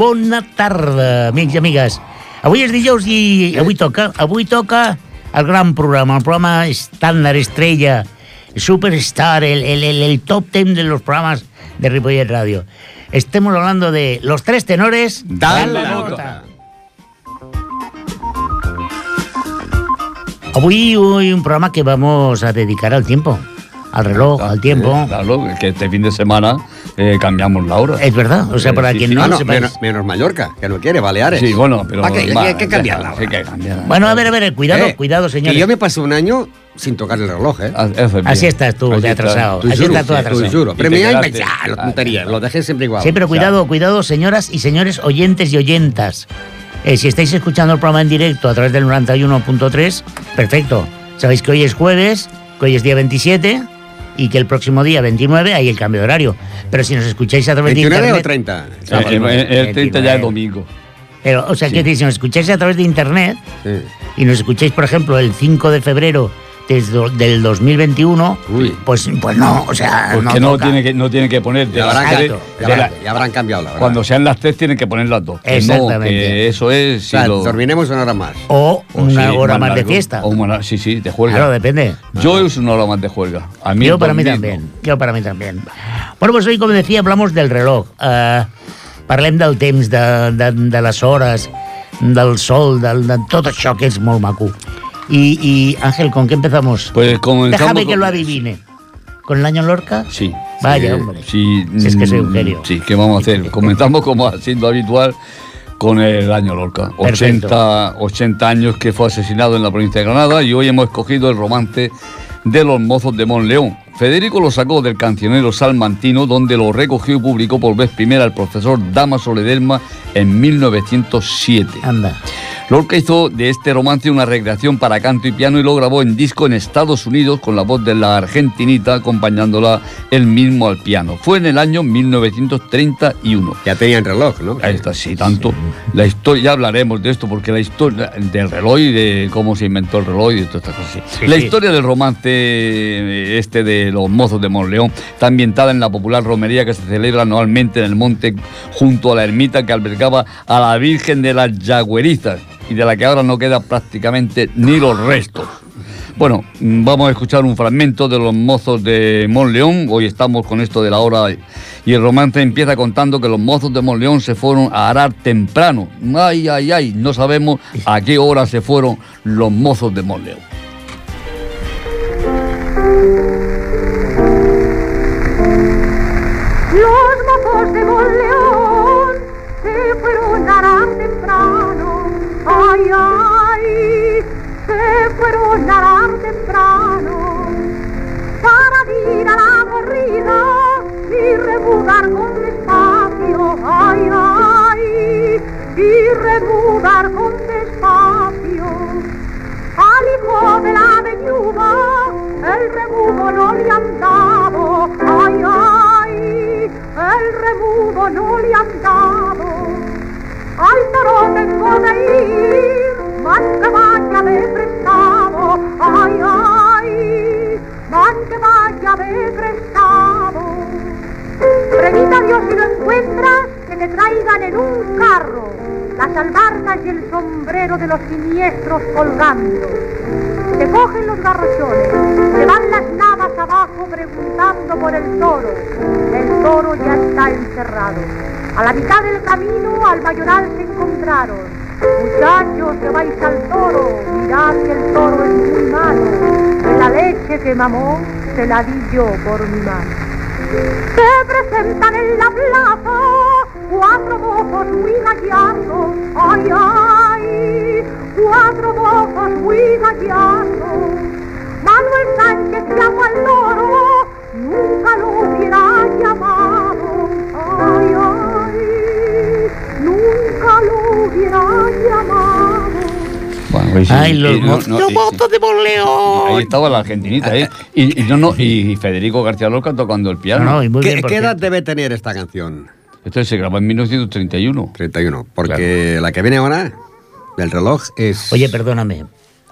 bona tarda, amics i amigues. Avui és dijous i avui toca, avui toca el gran programa, el programa estàndard, estrella, superstar, el, el, el, el top ten de los programas de Ripollet Radio. Estemos hablando de los tres tenores. Dan la nota. Avui, hoy un programa que vamos a dedicar al tiempo, al reloj, al tiempo. Eh, Claro, que este fin de semana eh, cambiamos la hora. Es verdad, o sea, Eh, para sí, quien sí, no no, menos, menos Mallorca, que no quiere, Baleares. Sí, bueno, pero... ¿Para qué? va, Hay que ahora. que cambiarla. Bueno, a ver, a ver, cuidado, Eh, cuidado, Que señores. yo me pasé un año sin tocar el reloj, ¿eh? Ah, Así estás tú, Así de estás. atrasado. Tú Así juro, está todo sí, atrasado. tú juro. Pero me ya, lo Ah, tontería, lo dejé siempre igual. Sí, pero cuidado, cuidado, señoras y señores oyentes y oyentas. Eh, si estáis escuchando el programa en directo a través del 91.3, perfecto. Sabéis que hoy es jueves, que hoy es día 27 y que el próximo día 29 hay el cambio de horario. Pero si nos escucháis a través de 29 internet... o 30. Eh, eh, eh, el 30 ya es domingo. Pero, o sea, Sí. quiero decir, si nos escucháis a través de internet Sí. y nos escucháis, por ejemplo, el 5 de febrero desde, del 2021, Uy. pues, pues no, o sea, Porque no, no, tiene que, no tiene que poner de Ya habrán, Exacto. ya de habrán- la- ya habrán cambiado la verdad. Cuando sean las tres tienen que poner las dos. Que No, Exactamente. que eso es... O si sea, lo- dormiremos una hora más. O o una sí, hora más de largo, fiesta. o una- sí, sí, de juerga. Claro, depende. Yo es una hora más de juerga. A mí Yo para mí también. Yo para mí también. Bueno, pues hoy, como decía, hablamos del reloj. Eh, parlem del temps, de, de, de les hores, del sol, del, de tot això que és molt maco. Y, y Ángel, ¿con qué empezamos? Pues comenzamos Déjame que con- lo adivine. ¿Con el año Lorca? Sí. Vaya, Sí, hombre. Sí, Si es que soy un mm, genio. Sí, ¿qué vamos a hacer? Comenzamos como sido habitual con el año Lorca. Perfecto. 80, 80 años que fue asesinado en la provincia de Granada y hoy hemos escogido el romance de los mozos de Monleón. Federico lo sacó del cancionero salmantino donde lo recogió y publicó por vez primera el profesor Damaso Ledesma en 1907. Anda. Lorca hizo de este romance una recreación para canto y piano y lo grabó en disco en Estados Unidos con la voz de la argentinita acompañándola él mismo al piano. Fue en el año 1931. Ya tenían reloj, ¿no? Ahí está, sí, tanto. La historia, ya hablaremos de esto, porque la historia del reloj y de cómo se inventó el reloj y de todas estas cosas. sí. Sí, la sí. historia del romance eh, este de los mozos de Monleón está ambientada en la popular romería que se celebra anualmente en el monte junto a la ermita que albergaba a la Virgen de las Yagüerizas y de la que ahora no queda prácticamente ni los restos. Bueno, vamos a escuchar un fragmento de los mozos de Monleón. Hoy estamos con esto de la hora y el romance empieza contando que los mozos de Monleón se fueron a arar temprano. Ay, ay, ay, no sabemos a qué hora se fueron los mozos de Monleón. Ay, se fueron a temprano. Para ir a la corrida y remugar con despacio. Ay, ay, y remugar con despacio. Al hijo de la viuda el remugo no le han ay, ay, el remugo no le han. Al toro tengo de ir, más que vaya de prestado, ay, ay, más que vaya de prestado. Remita Dios si lo encuentras, que te traigan en un carro las albarcas y el sombrero de los siniestros colgando. Te cogen los garrochones, te van las navas abajo preguntando por el toro. El toro ya está encerrado. A la mitad del camino al mayoral se encontraron. Muchachos que vais al toro, mirad que el toro es muy malo. Que la leche que mamó se la di yo por mi mano. Se presentan en la plaza cuatro mozos muy gallardos, ay, ay, cuatro mozos muy gallardos. Manuel Sánchez llamó al toro, nunca lo hubiera llamado, Bueno, sí, Ay, los no- los de Ahí Monleón. estaba la argentinita, ¿eh? Y, y no, no, y Federico García Lorca tocando el piano. No, no, ¿Qué, qué edad debe tener esta canción? Esto se grabó en 1931. 31. Porque la que viene ahora, del reloj, es... Oye, perdóname,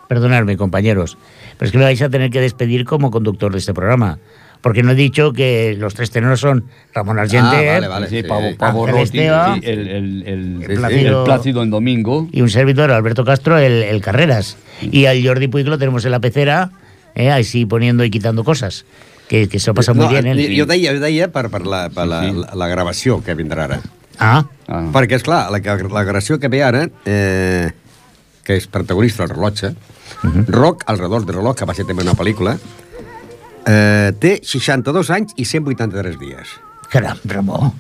perdonadme, compañeros, pero es que me vais a tener que despedir como conductor de este programa. Porque no he dicho que los tres tenores son Ramón Argente Ah, vale, vale. Sí, sí. Pavo, Pavo Ángel Rotti, Esteva. sí, el, el, el, El Plácido- el Plácido en domingo. y un servidor, Alberto Castro, el, el Carreras. Y al Jordi Puig lo tenemos en la pecera, eh, así poniendo y quitando cosas, que, que se muy no, bien él. Jo deia, jo deia per, per, la, per Sí, la, sí. la, la gravació que vindrà ara. Ah, Ah. Perquè, és clar, la, la gravació que ve ara, eh, que és protagonista del rellotge, Rock, al redor del reloj, que va ser també una pel·lícula, eh, té 62 anys i 183 dies. caram, Ramón.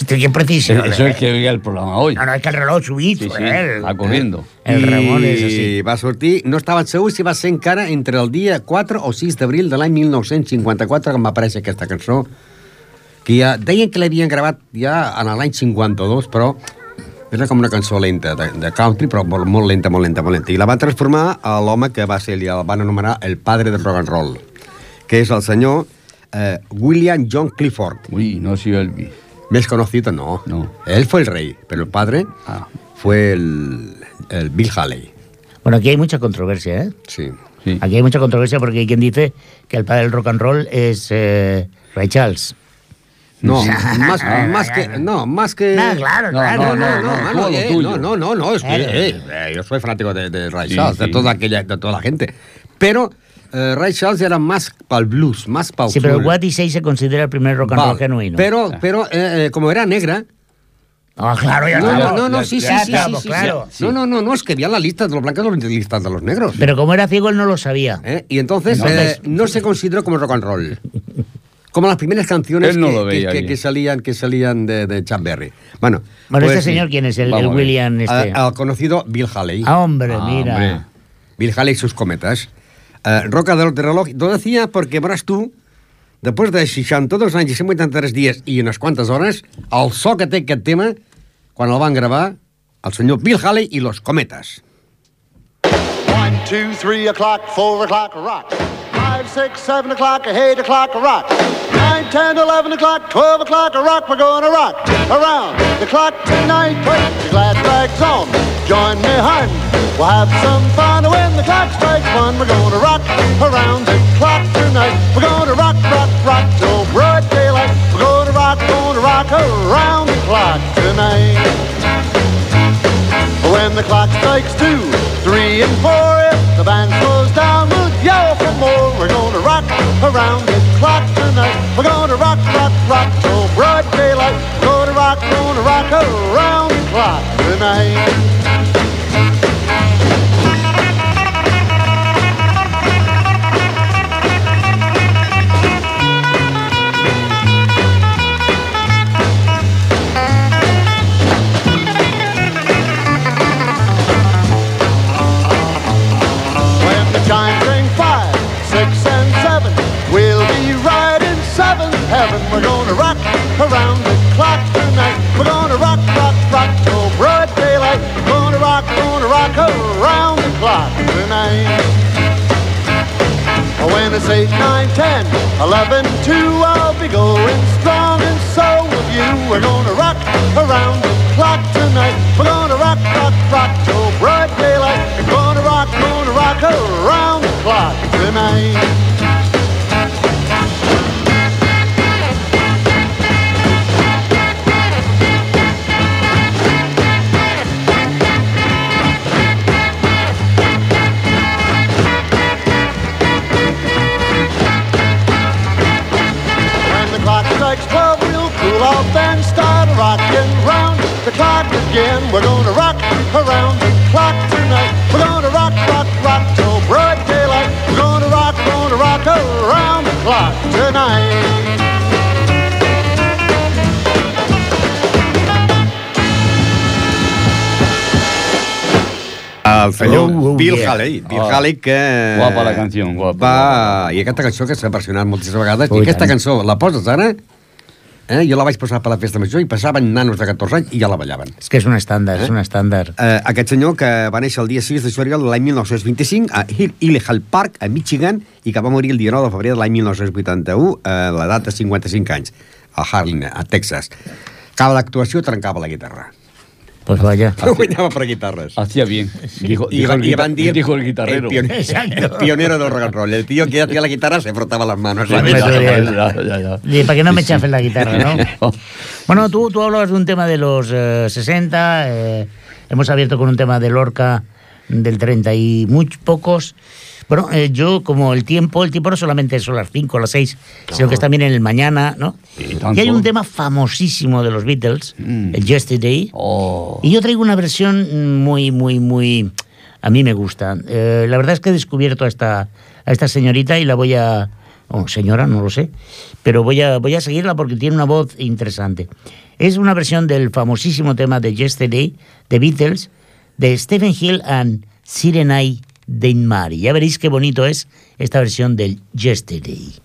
Hostia, qué precisión. Eso eh. es que oiga el programa hoy. No, no, es que el reloj subido, Sí, sí, eh. va corriendo. El Ramon és I així. va sortir, no estaven segurs si va ser encara entre el dia 4 o 6 d'abril de l'any 1954 quan va aparèixer aquesta cançó, que ja deien que l'havien gravat ja en l'any 52, però era com una cançó lenta de, de country, però molt, molt lenta, molt lenta, molt lenta. I la van transformar a l'home que va ser, el van anomenar el padre del rock and roll, que és el senyor eh, William John Clifford. Uy, no soy Elvis. Més conocido, no. No. Él fue el rey, pero el padre Ah. fue el, el Bill Haley. Bueno, aquí hay mucha controversia, ¿eh? Sí. Sí. Aquí hay mucha controversia porque hay quien dice que el padre del rock and roll es eh, Ray Charles. No, más, más que... No, más que... Ah, claro, No, claro. no, no, no, no, eh, tuyo. no, no, no, no, es que eh, eh, yo soy fanático de, de Ray Sí, Charles, de sí. toda aquella, de toda la gente. Pero eh, Ray Charles era más para el blues, más para Sí, pero el soul. What Is Say se considera el primer rock and roll genuino. Pero, pero eh, eh, como era negra, Ah, claro, ya no, no, no, ya- sí, sí, sí, claro. No, no, no, no, es que había la lista de los blancos y la lista de los negros. Pero como era ciego, él no lo sabía. ¿eh? Y entonces, Entonces- eh, no se consideró como rock and roll. Como las primeras canciones no que, salían, que salían de, de Chuck Berry. Bueno, Bueno, pues, este señor, ¿quién es? El. William este. al conocido Bill Haley. Ah, hombre, Ah, mira. hombre. Bill Haley y sus cometas. Eh, Roca de, de reloj. Lo decía porque, verás tú, después de 62 anys i 183 dies i unes quantes hores, el so que té aquest tema, quan el van gravar, el senyor Bill Haley i los cometas. One, two, three o'clock, four o'clock, rock. Five, six, seven o'clock, eight o'clock, rock. Nine, ten, eleven o'clock, twelve o'clock, rock. We're gonna rock around the clock tonight. Put your glad rags on, join me, hun. We'll have some fun when the clock strikes one. We're gonna rock around the clock tonight. We're gonna rock, rock, rock till broad daylight. We're gonna rock, gonna rock around the clock tonight. When the clock strikes two, three, and four, if the band slows down, we'll yell for more. We're gonna rock around the clock tonight. We're gonna rock, rock, rock till broad daylight. We're gonna rock, gonna rock around the clock tonight. Haley que... Guapa la canción, guapa, Va... I aquesta cançó que s'ha versionat moltíssimes vegades. Oh, I aquesta tant. cançó la poses ara... Eh? Jo la vaig posar per la festa major i passaven nanos de 14 anys i ja la ballaven. Es que es un estándar, ¿Eh? es un estándar. Eh, aquest senyor que va néixer el dia 6 de juliol de l'any 1925 a Hill Hillhall Park, a Michigan, i que va morir el dia 9 de febrer de l'any 1981 a l'edat de 55 anys, a Harlem, a Texas. Cada actuació trencava la guitarra. Pues vaya. Guanyava per guitarres. Hacía bien. Dijo, Y, dijo el, y dir dijo el guitarrero. El, pionero, el pionero del rock and roll. El tío que tenía la guitarra se frotaba las manos. Ya. Y para que no me Sí, sí. chafen la guitarra, ¿no? Bueno, tú, tú hablabas de un tema de los eh, 60, eh, hemos abierto con un tema de Lorca del 30 y muy pocos. Bueno, eh, yo como el tiempo, el tiempo no solamente son las 5 o las 6, sino que es también en el mañana, ¿no? Y hay un tema famosísimo de los Beatles, Mm. el Yesterday, Oh. y yo traigo una versión muy, muy, muy... A mí me gusta. Eh, la verdad es que he descubierto a esta, a esta señorita y la voy a... O señora, no lo sé. Pero voy a, voy a seguirla porque tiene una voz interesante. Es una versión del famosísimo tema de Yesterday, de Beatles, de Stephen Hill and Sirenai Dane Mari. Ya veréis qué bonito es esta versión del Yesterday.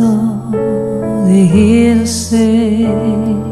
soul here to stay.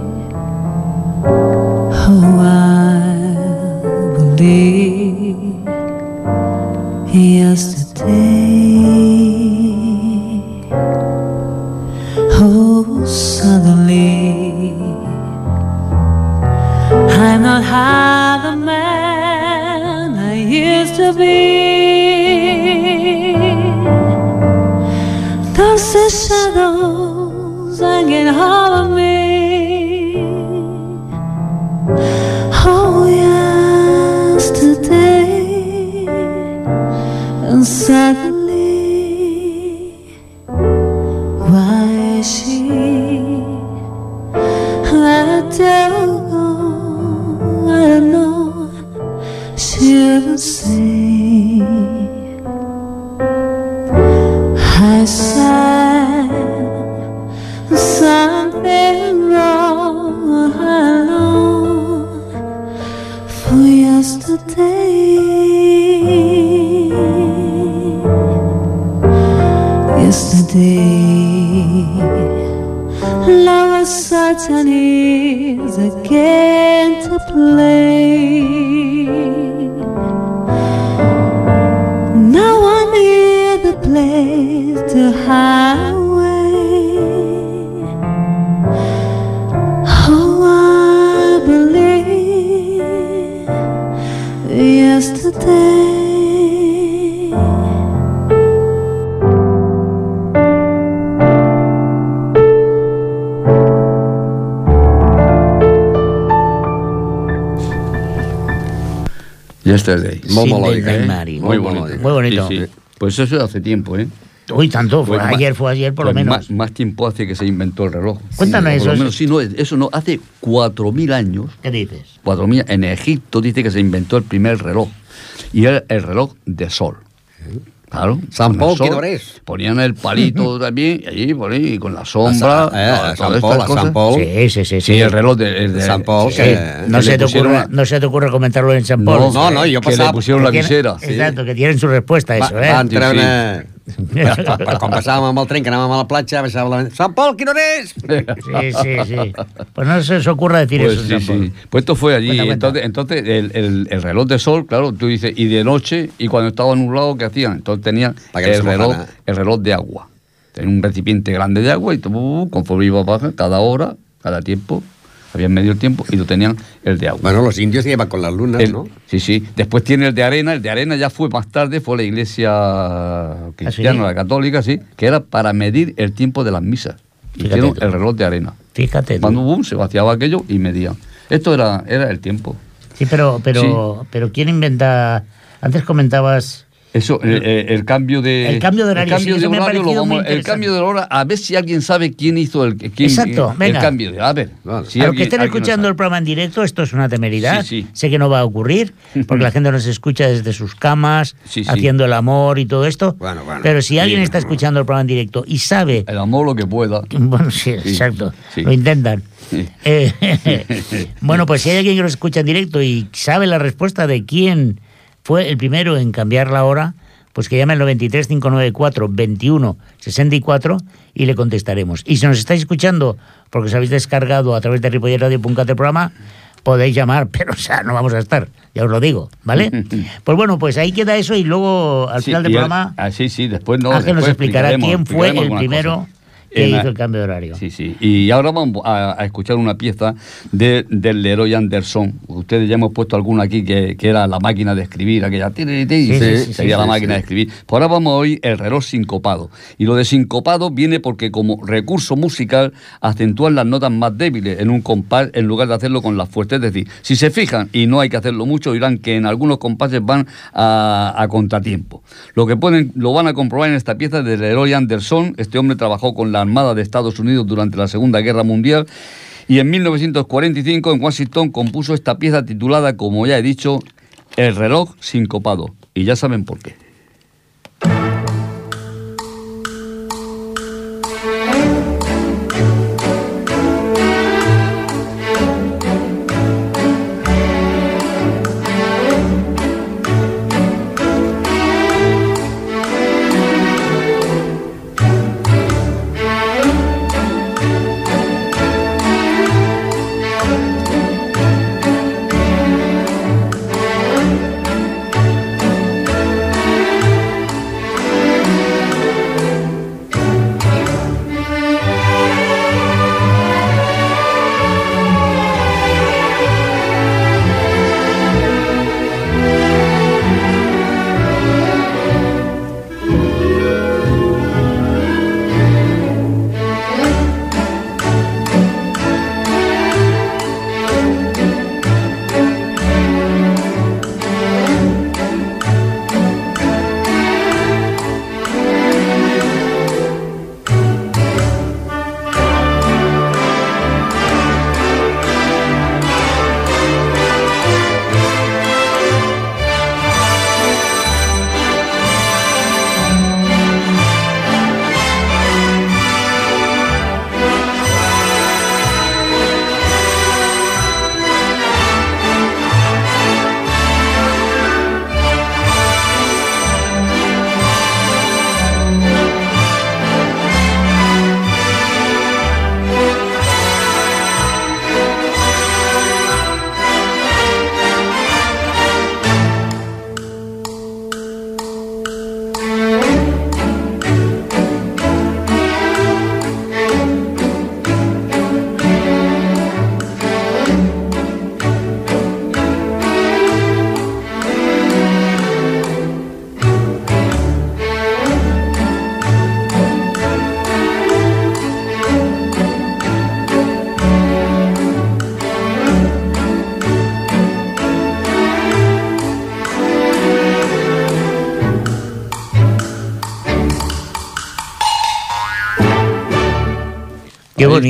Yesterday. Melòdic, Dane eh? Muy bonito. Muy bonito. Sí, sí. Pues eso hace tiempo, ¿eh? Uy, tanto, fue Pues más- ayer, fue ayer por lo pues menos. Más, más tiempo hace que se inventó el reloj. Cuéntanos Sí, eso, Por lo eso. menos, sí, no, eso no, hace 4.000 años, ¿Qué dices? 4.000, en Egipto dice que se inventó el primer reloj. Y era el reloj de sol. Claro. San el sol, és? Ponían el palito también, y allí, por ahí, y con la sombra. A Sa- eh, a todas San a cosas. San Paul. Sí, sí, sí. Sí, el reloj de, el de San Paul, Sí, que- no, que se te ocurre, no se te ocurre comentarlo en San Paul. No, No, no, jo que le pusieron la tiene- visera. Exacto, que tienen su respuesta a Va, eso, ¿eh? Sí, treure... Quan passàvem amb el tren, que anàvem a la platja, baixava la... Sant Pol, quina hora és? Sí, sí, sí. Pues no se os ocurra decir Pues eso sí, San Paul. sí. Pues esto fue allí. Cuenta, cuenta. Entonces, el, el- el reloj de sol, claro, tú dices, y de noche, y cuando estaba nublado, ¿qué hacían? Entonces tenían no el reloj, el reloj de agua. Tenían un recipiente grande de agua y tú, conforme iba baja, cada hora, cada tiempo, habían medio tiempo y lo tenían el de agua. Bueno, los indios llevan con las lunas, El- ¿no? Sí, sí. Después tiene el de arena. El de arena ya fue más tarde, fue la iglesia cristiana, sí? la católica, sí, que era para medir el tiempo de las misas. Fíjate Hicieron tú. el reloj de arena. Fíjate. Cuando boom, se vaciaba aquello y medían. Esto era, era el tiempo. Sí, pero, pero, pero ¿quién inventa? Antes comentabas. Eso, el, el- el cambio de. El cambio de horario, el cambio sí, de horario lo parecido muy vamos- el interesante. cambio de hora, a ver si alguien sabe quién hizo el, quién- Exacto, el venga. cambio de. A ver. Vale. si a los que estén escuchando el programa en directo, esto es una temeridad. Sí, sí. Sé que no va a ocurrir, porque la gente nos escucha desde sus camas, Sí, sí. haciendo el amor y todo esto. Bueno, bueno. Pero si alguien está escuchando el programa en directo y sabe El amor lo que pueda. Bueno, sí, Sí, exacto. sí. Lo intentan. Sí. Eh, bueno, pues si hay alguien que nos escucha en directo y sabe la respuesta de quién fue el primero en cambiar la hora, pues que llame al 93 594 21 64 y le contestaremos. Y si nos estáis escuchando, porque os habéis descargado a través de ripollerradio.cat el programa, podéis llamar, pero o sea, no vamos a estar, ya os lo digo, ¿vale? pues bueno, pues ahí queda eso y luego al Sí, final del programa ah, sí, después no. Ángel nos explicará quién fue el primero. Que hizo el cambio de horario. Sí, sí. Y ahora vamos a, a escuchar una pieza de, del Leroy Anderson. Ustedes ya hemos puesto alguna aquí que, que era la máquina de escribir, aquella. ti, ti, ti, Sí, sí, sería sí, la máquina de escribir. Pues ahora vamos a oír el reloj sincopado. Y lo de sincopado viene porque como recurso musical acentúan las notas más débiles en un compás en lugar de hacerlo con las fuertes. Es decir, si se fijan y no hay que hacerlo mucho, dirán que en algunos compases van a, a contratiempo. Lo que pueden, lo van a comprobar en esta pieza de Leroy Anderson. Este hombre trabajó con la Armada de Estados Unidos durante la Segunda Guerra Mundial. Y en 1945 en Washington compuso esta pieza titulada, como ya he dicho, El reloj sincopado. Y ya saben por qué.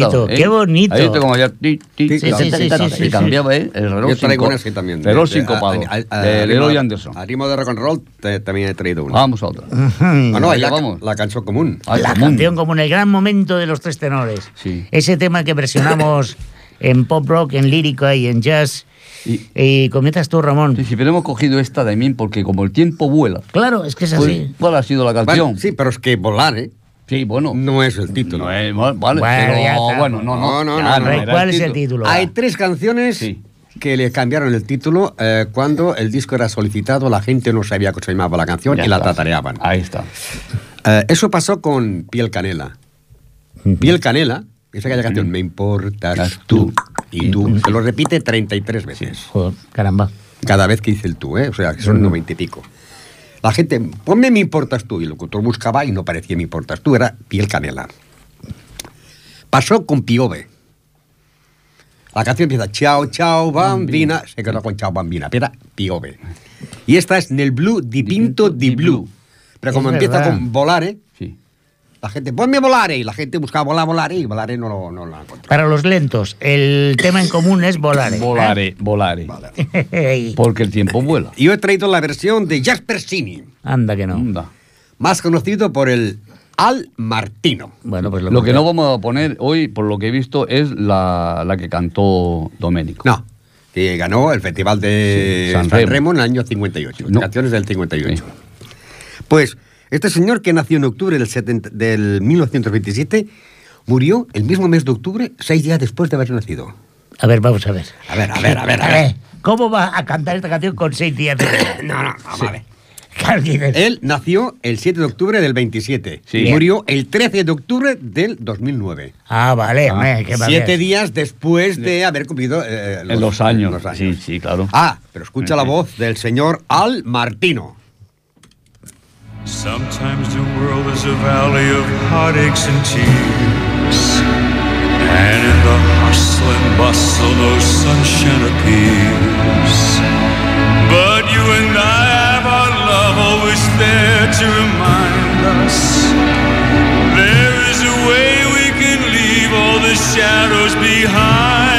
Bonito, ¿eh? qué bonito. Ahí como ya. ti, ti, Sí, sí, sí, sí, sí, y sí. cambiaba, ¿eh? El reloj Yo traigo una así también. Reloj sincopado. De Leroy Anderson. A ritmo de rock and roll también he traído una. Vamos a otra. Ah, no, Allá la, vamos. la canción común. Ay, la común. canción como en el gran momento de los tres tenores. Sí. Ese tema que versionamos en pop rock, en lírica y en jazz. Y- Y comienzas tú, Ramón. Sí, sí, pero hemos cogido esta de mí porque como el tiempo vuela. Claro, es que es pues, así. ¿Cuál ha sido la canción? Bueno, sí, pero es que volar, ¿eh? Sí, bueno. No es el título. No es- vale, Bueno, pero ya está. bueno, no, no. No, no, ya no, no. era ¿Cuál es el título? Hay tres canciones Sí. que le cambiaron el título eh, cuando el disco era solicitado, la gente no sabía cómo se llamaba la canción Ya y la tatareaban. Ahí está. Eh, eso pasó con Piel Canela. Piel Canela, esa aquella canción, me importas tú y tú, se lo repite 33 veces. Joder, caramba. Cada vez que dice el tú, ¿eh? o sea, que son 90 y pico. La gente, ponme me importas tú, y el locutor buscaba y no parecía me importas tú, era Piel Canela. Pasó con Piove. La canción empieza Chao, chao, bambina. Se quedó con Chao, bambina, pero era Piove. Y esta es Nel Blue di Pinto di Blue. Pero como Es empieza verdad. con Volare, Sí. La gente, ponme Volare. Y la gente buscaba volar, Volare y Volare no lo, no lo encontró. Para los lentos, el tema en común es volar. ¿eh? Volare, volare. Ey, Porque el tiempo vuela. Y yo he traído la versión de Jasper Cini, Anda que no. Anda. más conocido por el Al Martino. Bueno, pues lo, Lo que no vamos a poner hoy, por lo que he visto, es la, la que cantó Doménico. No, que ganó el Festival de Sí, San San, Remo. Remo en el año 58. No. Canciones del 58. Sí. Pues este señor que nació en octubre del, 70 del 1927 murió el mismo mes de octubre, seis días después de haber nacido. A ver, vamos a ver. A ver, a ver, a ver, a ver. ¿Cómo va a cantar esta canción con seis días de No, no, vamos a ver. Él nació el 7 de octubre del 27 Sí. y murió el 13 de octubre del 2009. Ah, vale, hombre, qué Siete bien. días después de haber cumplido eh, En los años. los Sí, sí, claro. Ah, pero escucha la voz del señor Al Martino. Sometimes the world is a valley of heartaches and tears. And in the hustle and bustle, no sunshine appears. But you and I have our love always there to remind us. There is a way we can leave all the shadows behind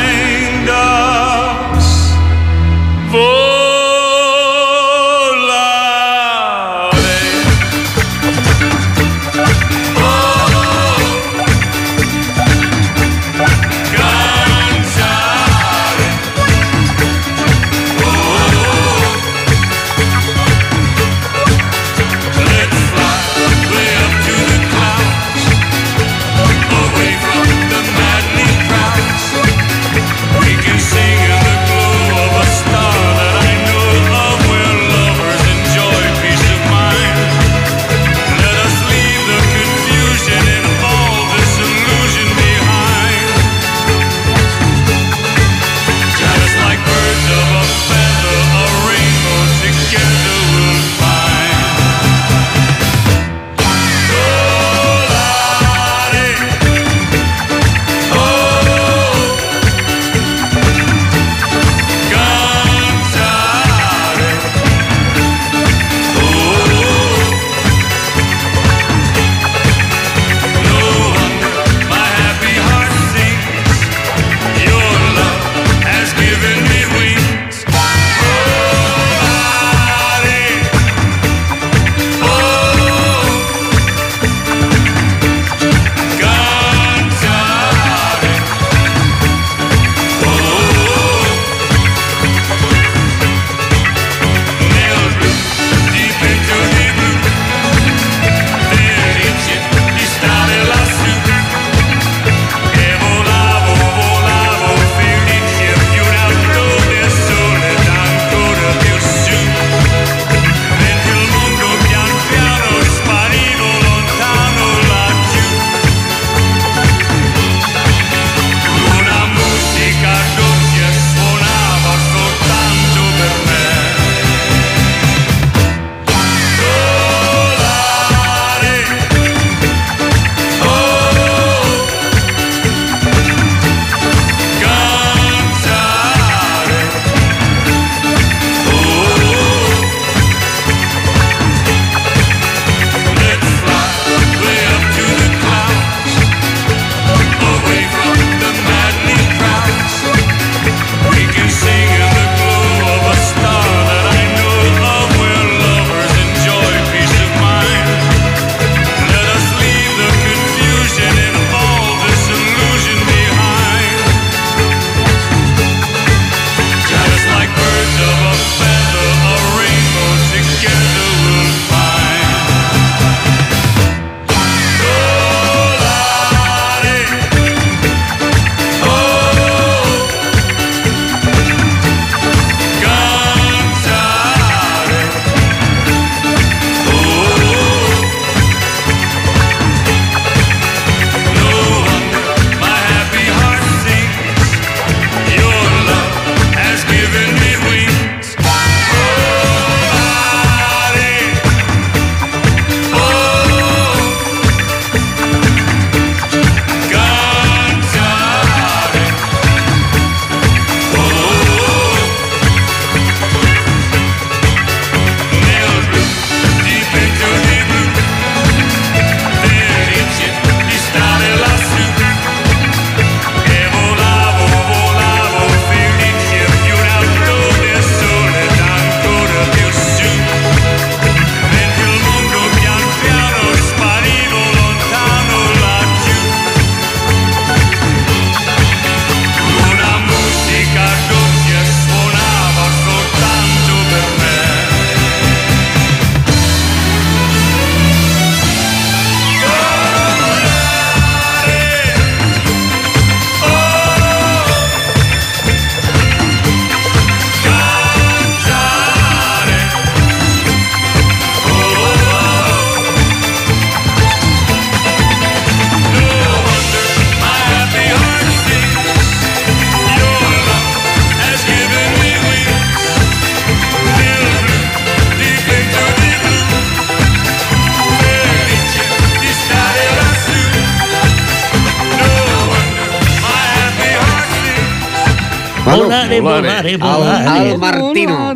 Martino.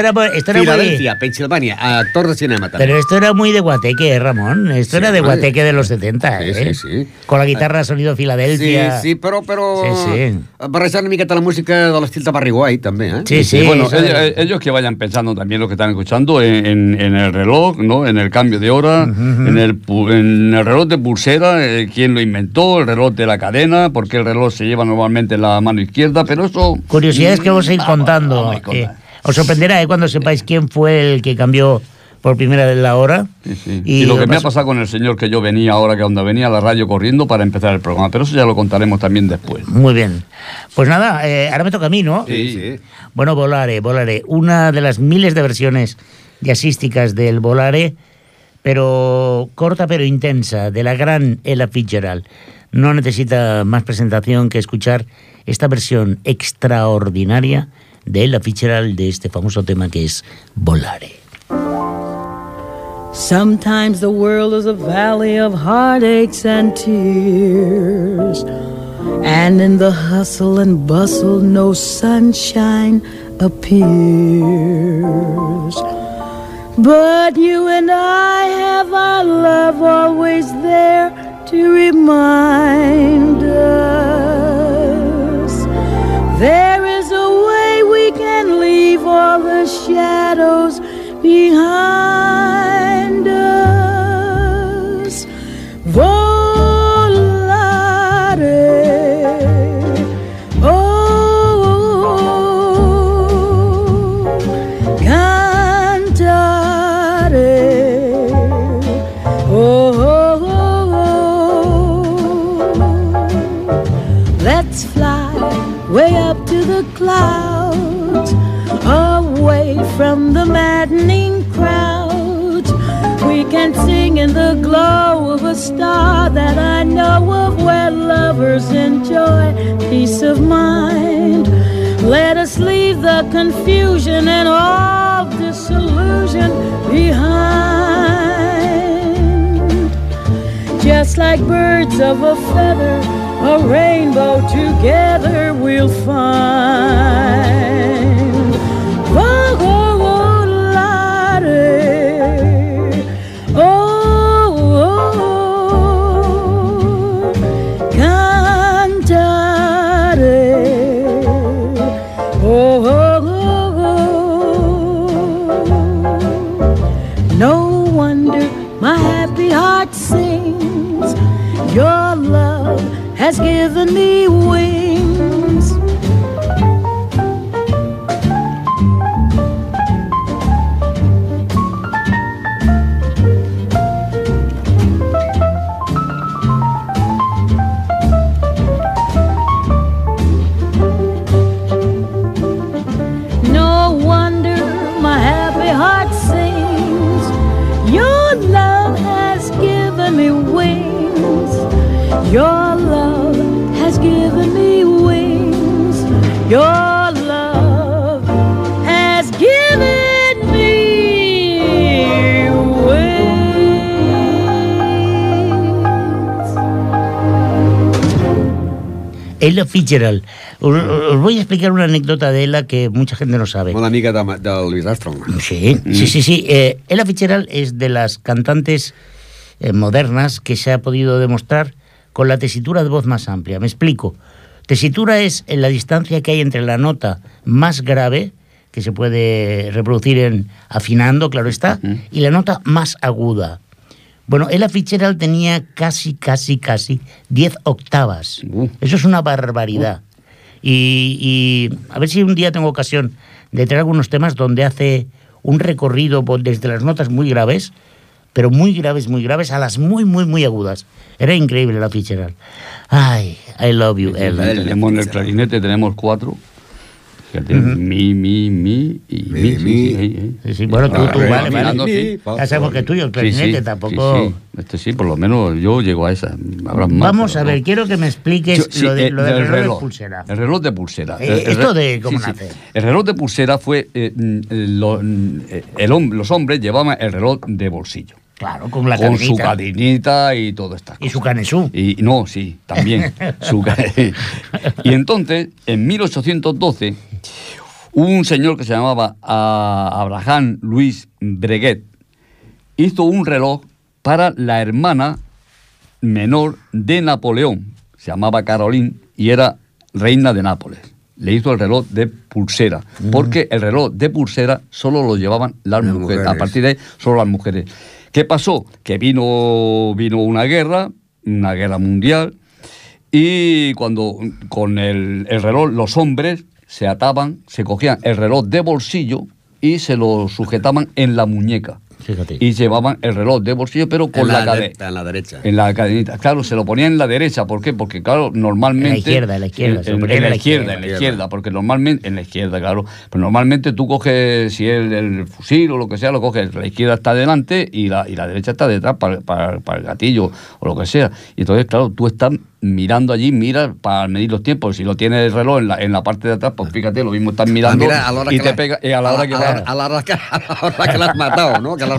Esto era, esto era muy... Filadelfia, Pensilvania, actor de cinema també. Pero esto era muy de guateque, ¿eh, Ramon. Esto Sí, era de guateque de los 70, Sí, ¿eh? sí, sí. Con la guitarra sonido Sí, Filadelfia. sí, però, però Sí, sí. una miqueta la música de l'estil de Barry White, també, eh? Sí, sí. bueno, eso ellos, de- eh, ellos que vayan pensando también lo que están escuchando en, en- en el reloj, ¿no? En el cambio de hora, en, el, pu- en el reloj de pulsera, eh, quién lo inventó, el reloj de la cadena, porque el reloj se lleva normalmente en la mano izquierda, pero eso... Curiosidades que vamos a ir Vamos, a ir contando. Eh, os sorprenderá ¿eh? cuando sepáis quién fue el que cambió por primera vez la hora. Sí, sí. Y, lo que me ha pasado con el señor que yo venía ahora, que donde venía a la radio corriendo para empezar el programa, pero eso ya lo contaremos también después. Muy bien. Pues nada, eh, ahora me toca a mí, ¿no? Sí, sí. Bueno, Volare, Volare. Una de las miles de versiones jazzísticas del Volare, pero corta pero intensa, de la gran Ella Fitzgerald. No necesita más presentación que escuchar esta versión extraordinaria de de este famoso tema que es Volare. Sometimes the world is a valley of heartaches and tears. And in the hustle and bustle, no sunshine appears. But you and I have our love always there to remind us. There the shadows behind confusion and all disillusion behind. Just like birds of a feather, a rainbow together we'll find. Given me wings. No wonder my happy heart sings. Your love has given me wings. Your love Your love has given me wings. Ella Fitzgerald. Os, os voy a explicar una anécdota de Ella que mucha gente no sabe. Molt amiga de, de Louis Armstrong. Sí, sí, sí, sí. Eh, Ella Fitzgerald es de las cantantes eh, modernas que se ha podido demostrar con la tesitura de voz más amplia. Me explico. Tesitura es la distancia que hay entre la nota más grave, que se puede reproducir en afinando, claro está, y la nota más aguda. Bueno, Ella Fitzgerald tenía casi, casi, casi 10 octavas. Uh. Eso es una barbaridad. Y, y a ver si un día tengo ocasión de traer algunos temas donde hace un recorrido desde las notas muy graves, pero muy graves, muy graves, a las muy, muy, muy agudas. Era increíble la Fitzgerald. Ay, I love you, Ella. tenemos en el clarinete, tenemos cuatro. Fíjate, mi, mi, mi y mi. Mi, sí, mi. sí, ahí, ahí. Sí, sí, bueno, tú, Ah, tú, ahí, vale, vale. Ya sabemos que tuyo, el clarinete sí, tampoco... sí, sí. Este sí, por lo menos yo llego a esa. Habrá más, Vamos a ver, no. quiero que me expliques Yo- sí, lo, de, eh, lo del del reloj, de pulsera. El reloj de pulsera. Eh, ¿esto de cómo sí, sí. nace? El reloj de pulsera fue. eh, lo- el hom- los hombres llevaban el reloj de bolsillo. Claro, con la con su cadenita. y todo estas Y su canesú. y no, sí, también. Su y entonces, en 1812, un señor que se llamaba ah, Abraham Luis Breguet hizo un reloj para la hermana menor de Napoleón. Se llamaba Caroline y era reina de Nápoles. Le hizo el reloj de pulsera, porque el reloj de pulsera solo lo llevaban las Las mujeres. A partir de ahí, solo las mujeres. ¿Qué pasó? Que vino, vino una guerra, una guerra mundial, y cuando con el, el reloj los hombres se ataban, se cogían el reloj de bolsillo y se lo sujetaban en la muñeca. Fíjate. Y llevaban el reloj de bolsillo, pero con En la, la cadena. de- en la derecha. En la cadenita. Claro, se lo ponían en la derecha. ¿Por qué? Porque, claro, normalmente. En la izquierda, en la izquierda, En, se lo en- en la la izquierda, izquierda. en la izquierda. Porque normalmente. En la izquierda, claro. Pero normalmente tú coges, si es el fusil o lo que sea, lo coges. La izquierda está delante y la, y la derecha está detrás para, para- para el gatillo o lo que sea. Y entonces, claro, tú estás mirando allí, miras para medir los tiempos. Si lo tienes el reloj en la, en la parte de atrás, pues fíjate, lo mismo estás mirando Ah, mira, a la hora y que te la- pega. y a la hora que a la, a la hora que, a la hora que la has matado, ¿no? Que la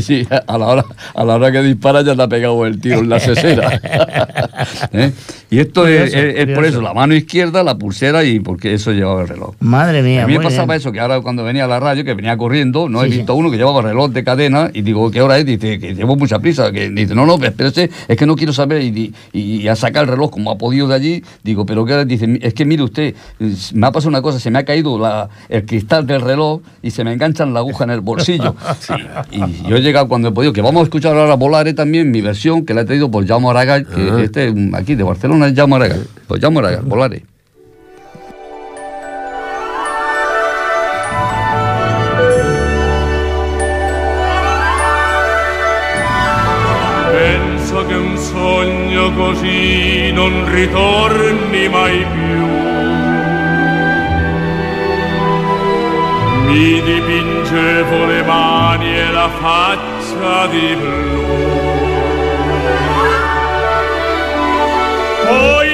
sí, a la hora, a la hora que dispara ya te ha pegado el tiro en la cesera. ¿Eh? Y esto es, Curioso, es- es por eso, la mano izquierda, la pulsera y porque eso llevaba el reloj. Madre mía. a mí me pasaba bien. eso, que ahora cuando venía a la radio, que venía corriendo, no he Sí, sí. visto uno que llevaba reloj de cadena y digo, ¿qué hora es? Dice, que llevo mucha prisa. Que dice, no, no, espérese, es que no quiero saber. Y, y, y a sacar el reloj como ha podido de allí, digo, pero ¿qué hora? Dice, es que mire usted, me ha pasado una cosa, se me ha caído la- el cristal del reloj y se me enganchan la aguja en el bolsillo. Y yo he llegado cuando he podido, que vamos a escuchar ahora Volare también, mi versión, que la he traído por Jaume Aragall, que este aquí de Barcelona es Jaume Aragall. Pues Jaume Volare. Penso che un sogno così non ritorni mai più. Mi dipingevo le mani la faccia di blu. Poi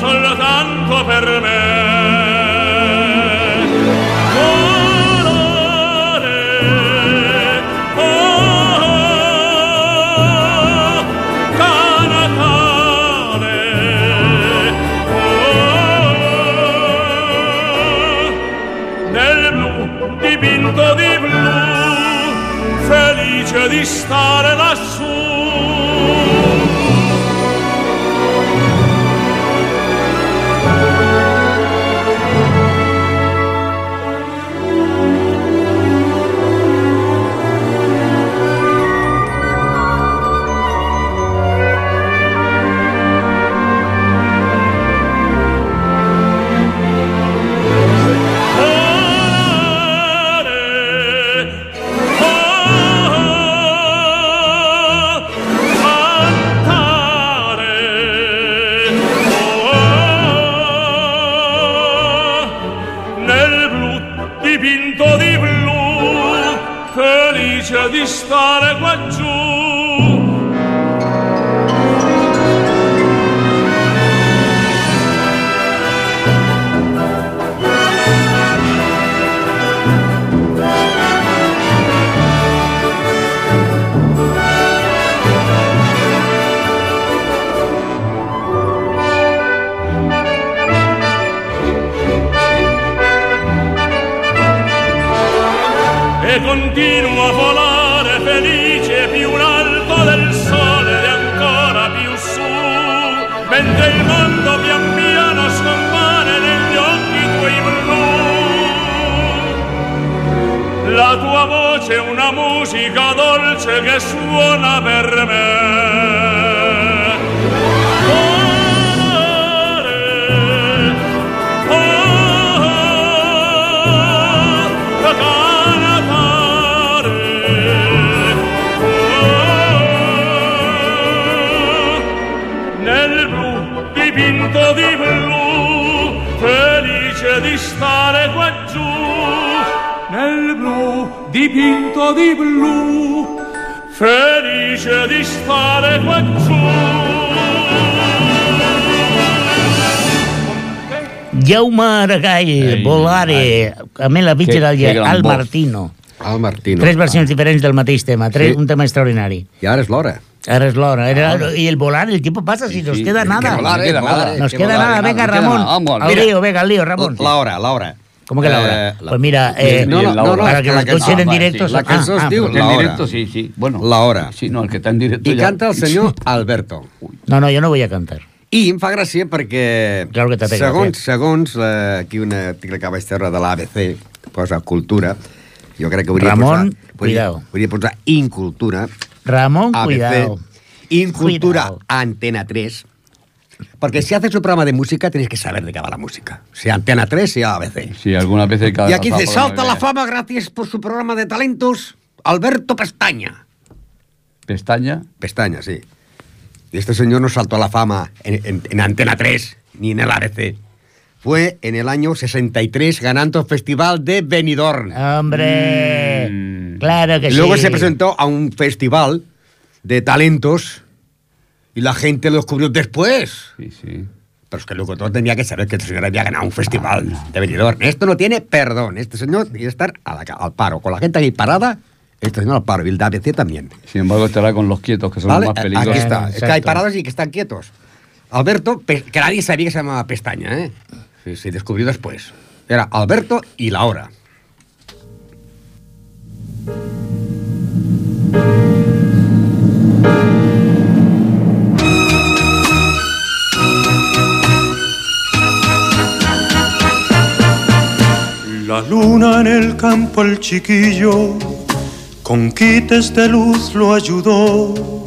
suonava soltanto per me. Mentre il mondo pian piano scompare negli occhi tuoi blu. La tua voce è una musica dolce che suona per me. Dipinto di blu, felice di stare qua giù. Jaume Aragall, Ei, Volare, a mi la Vitge Que- del que gran Al. Martino. Al Martino. Tres versions diferents del mateix tema, tres, Sí. un tema extraordinari. I ara és l'hora. Ara és l'hora. Era- Y el volar, el tiempo pasa, si nos sí, queda que nada. volar, No queda volar, nada. eh, Nos que queda volar, nada. Venga, Ramón. Vamos, al lío, venga, al lío, Ramón. La hora, la hora. ¿Cómo que la hora? Eh, Pues mira, eh, no, no, no, no, para que la cançó- escuchen en Ah, directo. sí, la cançó es diu En La hora. directo, sí, sí. Bueno. La hora. Sí, no, el que está en directo I ya. canta el senyor Alberto. No, no, yo no voy a cantar. I em fa gràcia perquè, Claro que fet segons, gràcia. segons la, aquí un article que vaig treure de l'ABC, posa cultura, jo crec que hauria Ramon, posar... hauria- cuidado. Hauria posar incultura, Ramón, ABC, cuidado. incultura Cuidado. Antena 3, porque si haces un programa de música tienes que saber de qué va la música, sea Antena 3, sea ABC. Sí, algunas veces cada Y aquí por salta la fama gracias por su programa de talentos, Alberto Pestaña. Pestaña. Pestaña, sí. Y este señor no saltó a la fama en, en- en Antena 3 ni en el ABC. Fue en el año 63 ganando el Festival de Benidorm. Hombre, Mm. claro que y luego sí. se presentó a un festival de talentos y la gente lo descubrió después. Sí, sí. Pero es que luego todo tenía que saber que este señor había ganado un festival de Benidorm. Esto no tiene perdón. Este señor tiene que estar la al paro. Con la gente ahí parada, este señor al paro. Y el de ABC también. Sin embargo, estará con los quietos, que son ¿Vale? los más Aquí peligrosos. está. Bueno, Es que hay parados y que están quietos. Alberto, que nadie sabía que se llamaba Pestaña, ¿eh? Se, se descubrió después. Era Alberto y la hora. La luna en el campo el chiquillo con quites de luz lo ayudó.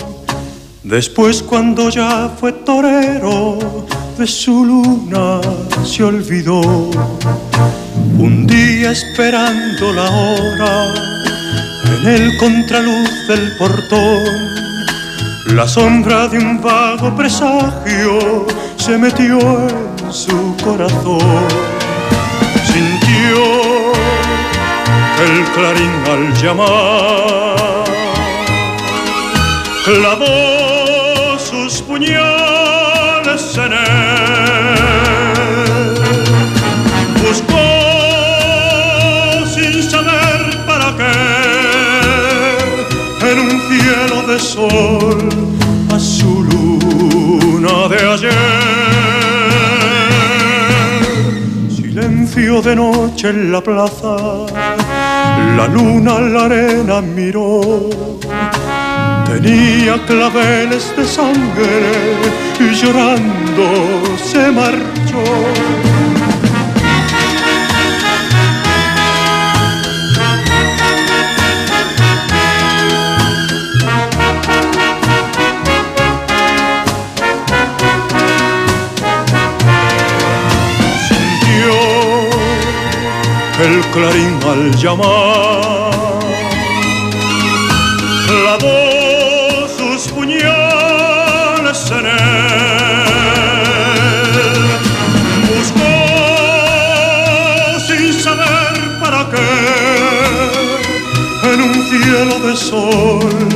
Después cuando ya fue torero de su luna se olvidó. Un día esperando la hora en el contraluz del portón, la sombra de un vago presagio se metió en su corazón sintió el clarín al llamar clavó sus puñales en él. De noche en la plaza, la luna la arena miró. Tenía claveles de sangre y llorando se marchó. Clarín al llamar. Clavó sus puñales en él. Buscó sin saber para qué. En un cielo de sol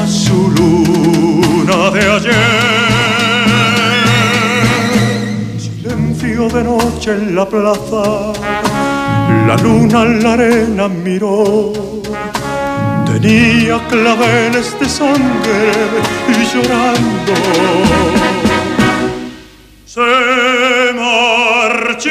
a su luna de ayer. Silencio de noche en la plaza, la luna en la arena miró. Tenía claveles de sangre y llorando se marchó.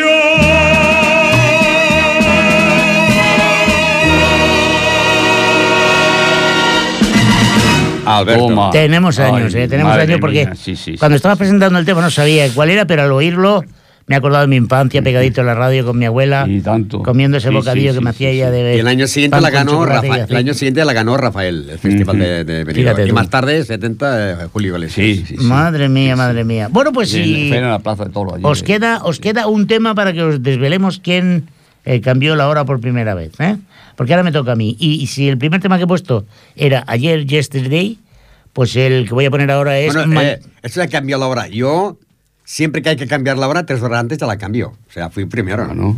Alberto. Tenemos años, Ay, eh, tenemos años porque mía, sí, sí, sí. cuando estaba presentando el tema no sabía cuál era, pero al oírlo me he acordado de mi infancia pegadito en la radio con mi abuela, Y tanto. comiendo ese Sí, bocadillo sí, que me hacía sí, ella sí. de Y el año siguiente la ganó Rafael. El año siguiente la ganó Rafael, el festival de, de Benidorm. Y más tarde, 70, eh, Julio Iglesias. Sí, sí, sí. Madre mía, madre mía. Bueno, pues Sí, en la plaza de toros allí. os queda, os queda un tema para que os desvelemos quién eh, cambió la hora por primera vez, ¿eh? Porque ahora me toca a mí. Y, y si el primer tema que he puesto era ayer, yesterday, pues el que voy a poner ahora es... Bueno, eh, eso ya cambió la hora. Yo, siempre que hay que cambiar la hora, tres horas antes ya la cambio. O sea, fui primero. Ah, ¿no?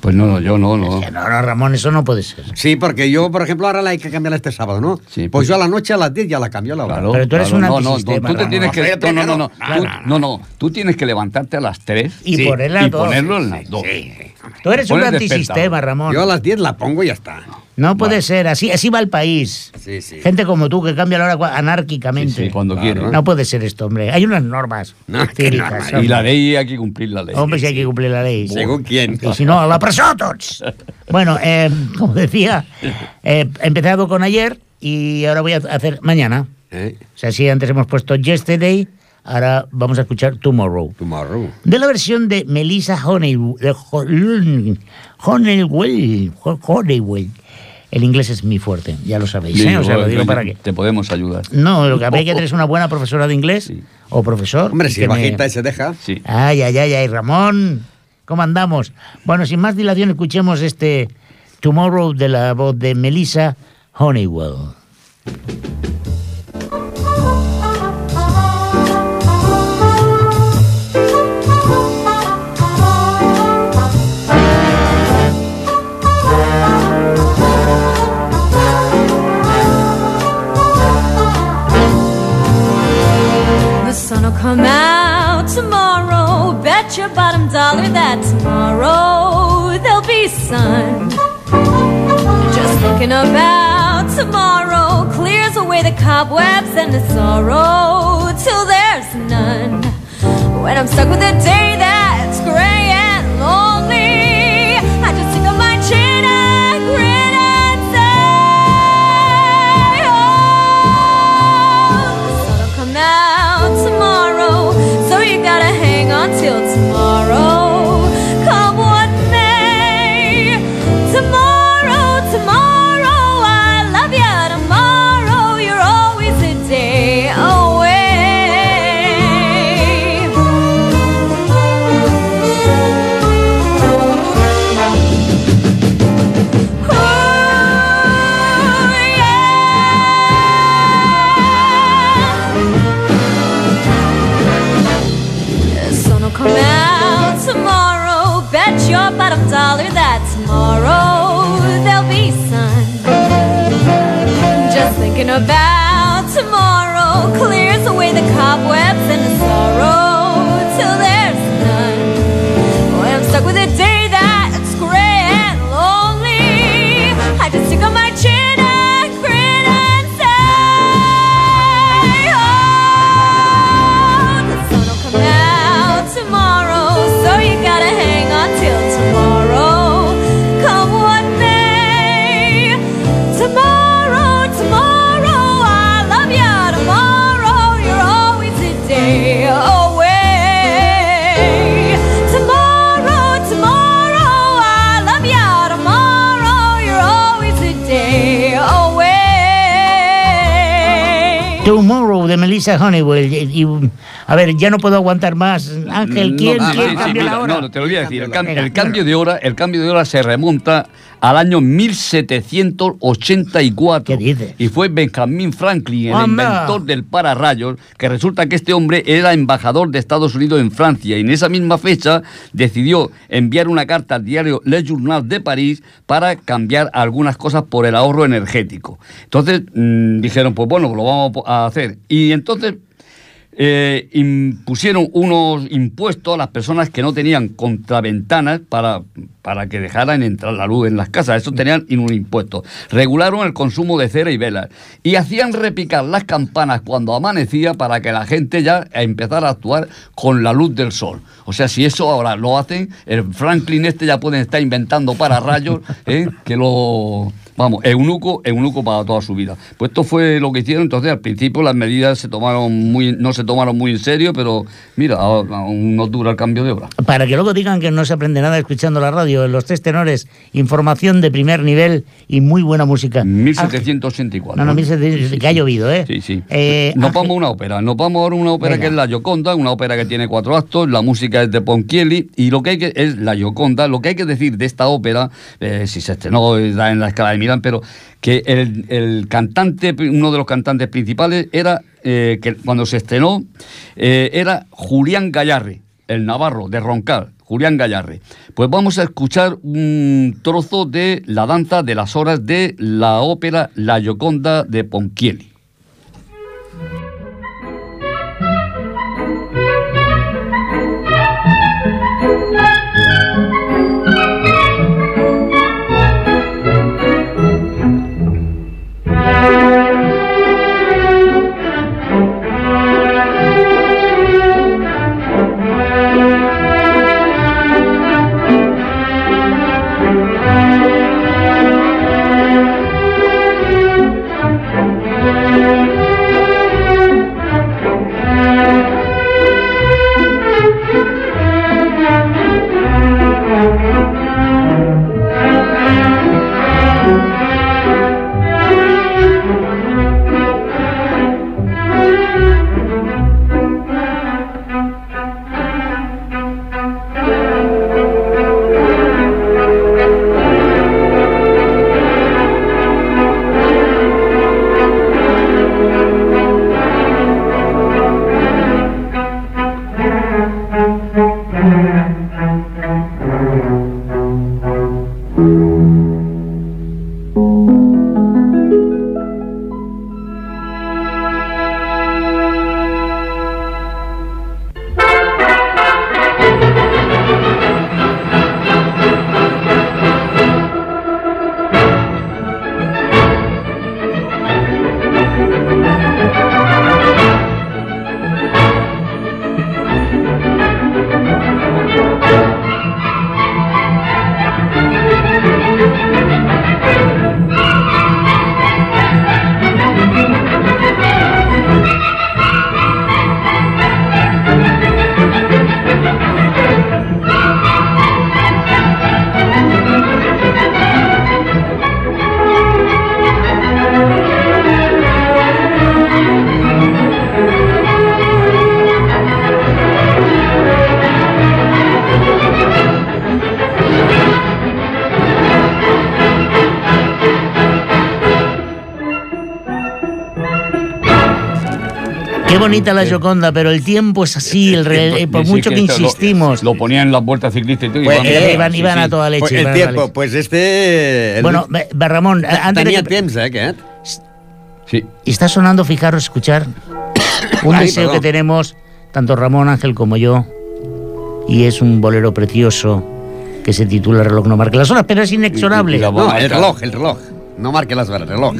Pues no, no, yo no, no. No, no, Ramón, eso no puede ser. Sí, porque yo, por ejemplo, ahora la hay que cambiar este sábado, ¿no? Sí, pues, pues- yo a la noche a las 10 ya la cambio la hora. Claro, Pero tú eres claro, un no, no, antisistema, tú te tienes que no, no, no, no, tú, no, no, tú tienes que levantarte a las 3 Y ponerla a y dos. ponerlo en las 2. Tú eres un antisistema. Ramón. Yo a las 10 la pongo y ya está. No puede ser, así, así va el país. Sí, sí. Gente como tú que cambia la hora anárquicamente. Sí, sí, cuando Claro. quiere. No puede ser esto, hombre. Hay unas normas No. Y la ley hay que cumplir la ley. Hombre, si hay que cumplir la ley. Según quién. Y si no, a la presa tots. Bueno, eh, como decía, eh, he empezado con ayer y ahora voy a hacer mañana. ¿Eh? O sea, si antes hemos puesto yesterday, ahora vamos a escuchar tomorrow. Tomorrow. De la versión de Melissa Honeywell. Honeywell. Ho- Honeywell. El inglés es mi fuerte, ya lo sabéis. Sí, ¿eh? O sea, lo digo para qué. Te podemos ayudar. No, lo que hay que tener es una buena profesora de inglés Sí. o profesor. Hombre, si que es me- bajita y se deja. Sí. Ay, ay, ay, ay, Ramón, ¿cómo andamos? Bueno, sin más dilación, escuchemos este Tomorrow de la voz de Melissa Honeywell. Dollar that tomorrow there'll be sun. Just thinking about tomorrow clears away the cobwebs and the sorrow till there's none. When I'm stuck with a day that's Your bottom dollar that tomorrow there'll be sun. Just thinking about Tomorrow de Melissa Honeywell. Y, y, a ver, ya no puedo aguantar más. Ángel, ¿quién, No, quién sí, cambió mira, la hora? No, te lo voy a decir. El, cam- Venga, el cambio de hora, el cambio de hora se remonta al año 1784. ¿Qué dices? Y fue Benjamin Franklin, el Anda. inventor del pararrayos, que resulta que este hombre era embajador de Estados Unidos en Francia y en esa misma fecha decidió enviar una carta al diario Le Journal de París para cambiar algunas cosas por el ahorro energético. Entonces mm, dijeron, pues bueno, lo vamos a hacer. Y entonces eh, impusieron unos impuestos a las personas que no tenían contraventanas para, para que dejaran entrar la luz en las casas. Eso tenían un impuesto. Regularon el consumo de cera y velas. Y hacían repicar las campanas cuando amanecía para que la gente ya empezara a actuar con la luz del sol. O sea, si eso ahora lo hacen, el Franklin este ya pueden estar inventando para rayos, ¿eh? que lo Vamos, eunuco, eunuco para toda su vida. Pues esto fue lo que hicieron, entonces al principio las medidas se tomaron muy, no se tomaron muy en serio, pero mira, aún no dura el cambio de obra. Para que luego digan que no se aprende nada escuchando la radio, en los tres tenores, información de primer nivel y muy buena música. 1784. No, no, 1700, que ha llovido, ¿eh? Sí, sí. Eh, nos vamos a una ópera. Nos vamos ahora a una ópera Venga. que es La Gioconda, una ópera que tiene cuatro actos. La música es de Ponchielli. Y lo que hay que es La Gioconda. Lo que hay que decir de esta ópera, eh, si se estrenó está en la escala de Milán, pero que el, el cantante, uno de los cantantes principales, era eh, que cuando se estrenó, eh, era Julián Gallarre, el navarro de Roncal. Julián Gallarre. Pues vamos a escuchar un trozo de la danza de las horas de la ópera La Gioconda de Ponchielli. Qué bonita la Gioconda, pero el tiempo es así, el re- eh, por mucho que insistimos. Lo, ponían en las vueltas ciclistas y todo. y Pues, van- eh, iban, iban a toda leche. Pues el tiempo, leche. pues este... el- Bueno, ve, Ramón, antes de Tenia que- temps, eh, aquest? Sí. está sonando, fijaros, escuchar un Ay, deseo perdón. que tenemos, tanto Ramón Ángel como yo, y es un bolero precioso que se titula Reloj no marca las horas, pero es inexorable. Y- y la- No, el reloj, el reloj. No marque les hores, reloj.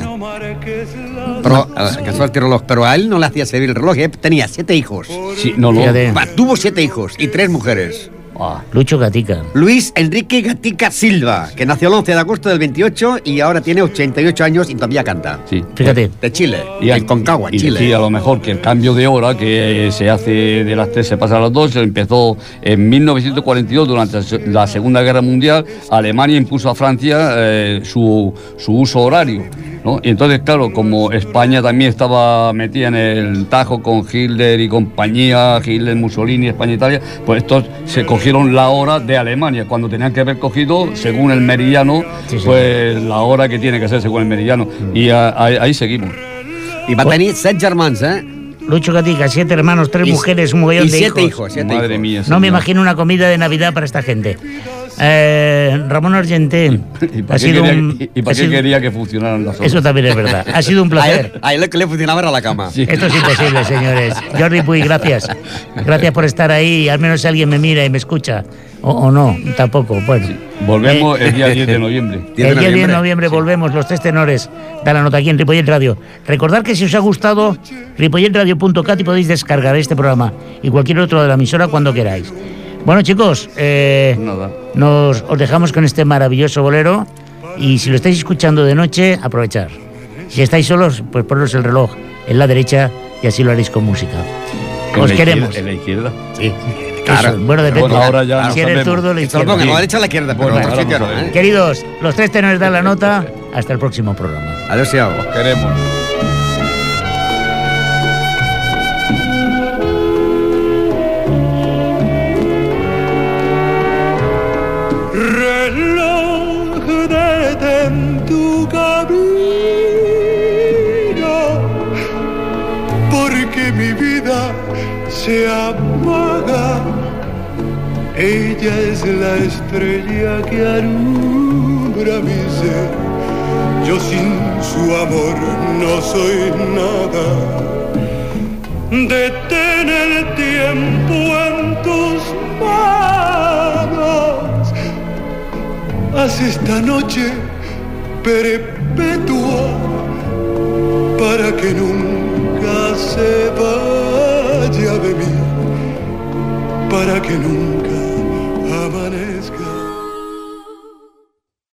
Que es el reloj, pero a él no le hacía servir el reloj, eh? tenía siete hijos. Sí, no, no. Va, tuvo siete hijos y tres mujeres. Ah, Lucho Gatica. Luis Enrique Gatica Silva, que nació el 11 de agosto del 28 y ahora tiene 88 años y todavía canta. sí. Fíjate. De Chile, Y en Concagua, y Chile. decía a lo mejor que el cambio de hora que se hace de las tres se pasa a las dos, se empezó en 1942 durante la Segunda Guerra Mundial. Alemania impuso a Francia eh, su, su uso horario. ¿No? Y entonces, claro, como España también estaba metida en el tajo con Hitler y compañía, Hitler, Mussolini, España, Italia, pues estos se cogieron la hora de Alemania, cuando tenían que haber cogido, según el meridiano, Sí, sí. pues la hora que tiene que ser según el meridiano. Y a- ahí- ahí seguimos. I va tenir set germans, eh? Lucho Gatica, siete hermanos, tres Y- mujeres, un mogollón y de siete hijos. hijos, siete Madre hijos. mía. No me imagino una comida de Navidad para esta gente. Eh, Ramón Argenté, ¿Y ha para qué, sido quería, un... y- para ha qué sido- quería que funcionaran las horas? Eso también es verdad. Ha sido un A placer. él, a él lo que le funcionaba era la cama. Sí. Esto es imposible, señores. Jordi Puy, gracias. Gracias por estar ahí. Al menos alguien me mira y me escucha. O, o no, tampoco. Bueno. Volvemos Eh, el día 10 de noviembre. 10 de el día 10 de noviembre. noviembre volvemos, los tres tenores. Da la nota aquí en Ripollet Radio. Recordad que si os ha gustado, ripolletradio.cat y podéis descargar este programa y cualquier otro de la emisora cuando queráis. Bueno, chicos, eh, Nada. nos, os dejamos con este maravilloso bolero Y si lo estáis escuchando de noche, aprovechar. Si estáis solos, pues poneros el reloj en la derecha y así lo haréis con música. Os queremos. izquierda- En la izquierda. Sí. Eso, bueno, depende. Bueno, ahora ya si eres zurdo, la izquierda. pongo a la derecha la izquierda, pero Bueno, ahora. ¿eh? Queridos, los tres tenores dan la nota. Hasta el próximo programa. Adéu-siau. Queremos. Se apaga. Ella es la estrella que alumbra mi ser. Yo sin su amor no soy nada. Detén el tiempo en tus manos. Haz esta noche perpetua para que nunca se allá de mí para que nunca